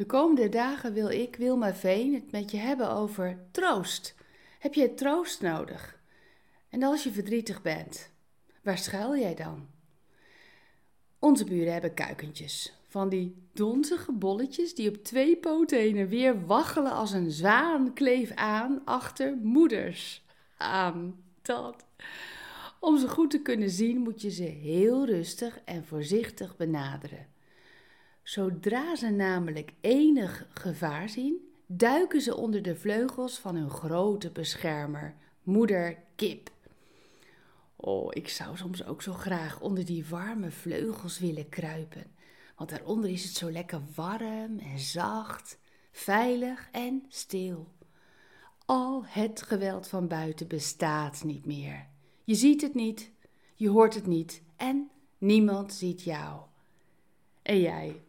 De komende dagen wil ik, Wilma Veen, het met je hebben over troost. Heb je troost nodig? En als je verdrietig bent, waar schuil jij dan? Onze buren hebben kuikentjes. Van die donzige bolletjes die op twee poten heen en weer waggelen als een zwaan kleef aan achter moeders. Aan dat. Om ze goed te kunnen zien moet je ze heel rustig en voorzichtig benaderen. Zodra ze namelijk enig gevaar zien, duiken ze onder de vleugels van hun grote beschermer, moeder kip. Oh, ik zou soms ook zo graag onder die warme vleugels willen kruipen, want daaronder is het zo lekker warm en zacht, veilig en stil. Al het geweld van buiten bestaat niet meer. Je ziet het niet, je hoort het niet en niemand ziet jou. En jij,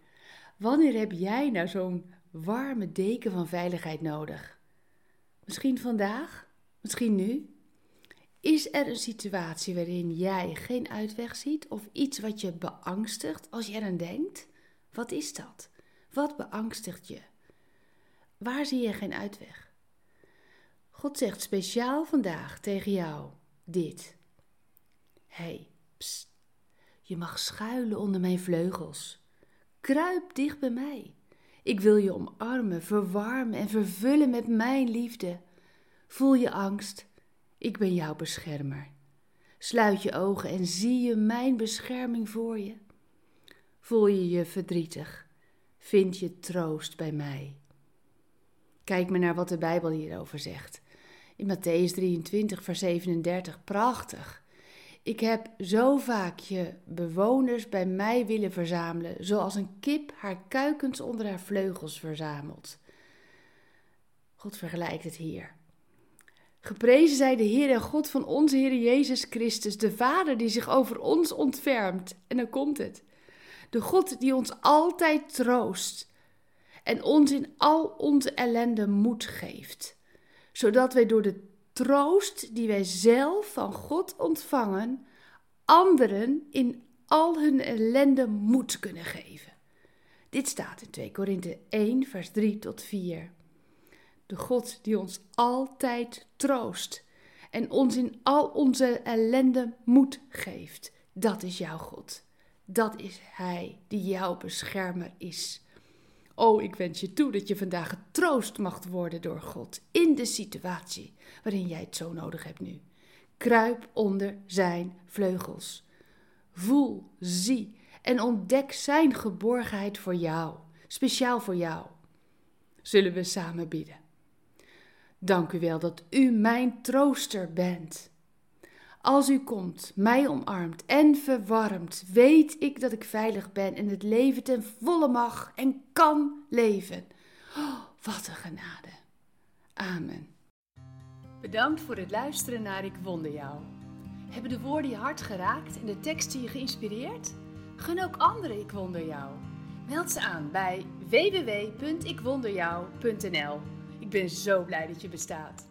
wanneer heb jij nou zo'n warme deken van veiligheid nodig? Misschien vandaag? Misschien nu? Is er een situatie waarin jij geen uitweg ziet of iets wat je beangstigt als je eraan denkt? Wat is dat? Wat beangstigt je? Waar zie je geen uitweg? God zegt speciaal vandaag tegen jou dit. Hey, je mag schuilen onder mijn vleugels. Kruip dicht bij mij. Ik wil je omarmen, verwarmen en vervullen met mijn liefde. Voel je angst? Ik ben jouw beschermer. Sluit je ogen en zie je mijn bescherming voor je. Voel je je verdrietig? Vind je troost bij mij? Kijk maar naar wat de Bijbel hierover zegt. In Matthäus 23, vers 37, prachtig. Ik heb zo vaak je bewoners bij mij willen verzamelen, zoals een kip haar kuikens onder haar vleugels verzamelt. God vergelijkt het hier. Geprezen zij de Heer en God van onze Heer Jezus Christus, de Vader die zich over ons ontfermt. En dan komt het. De God die ons altijd troost en ons in al onze ellende moed geeft, zodat wij door de troost die wij zelf van God ontvangen, anderen in al hun ellende moed kunnen geven. Dit staat in 2 Korinthe 1, vers 3 tot 4 de God die ons altijd troost en ons in al onze ellende moed geeft. Dat is jouw God. Dat is Hij die jouw beschermer is. Oh, ik wens je toe dat je vandaag getroost mag worden door God in de situatie waarin jij het zo nodig hebt nu. Kruip onder Zijn vleugels. Voel, zie en ontdek Zijn geborgenheid voor jou, speciaal voor jou. Zullen we samen bidden? Dank u wel dat u mijn trooster bent. Als u komt, mij omarmt en verwarmt, weet ik dat ik veilig ben en het leven ten volle mag en kan leven. Oh, wat een genade. Amen. Bedankt voor het luisteren naar Ik Wonder Jou. Hebben de woorden je hart geraakt en de teksten je geïnspireerd? Gun ook anderen Ik Wonder Jou. Meld ze aan bij www.ikwonderjou.nl ik ben zo blij dat je bestaat.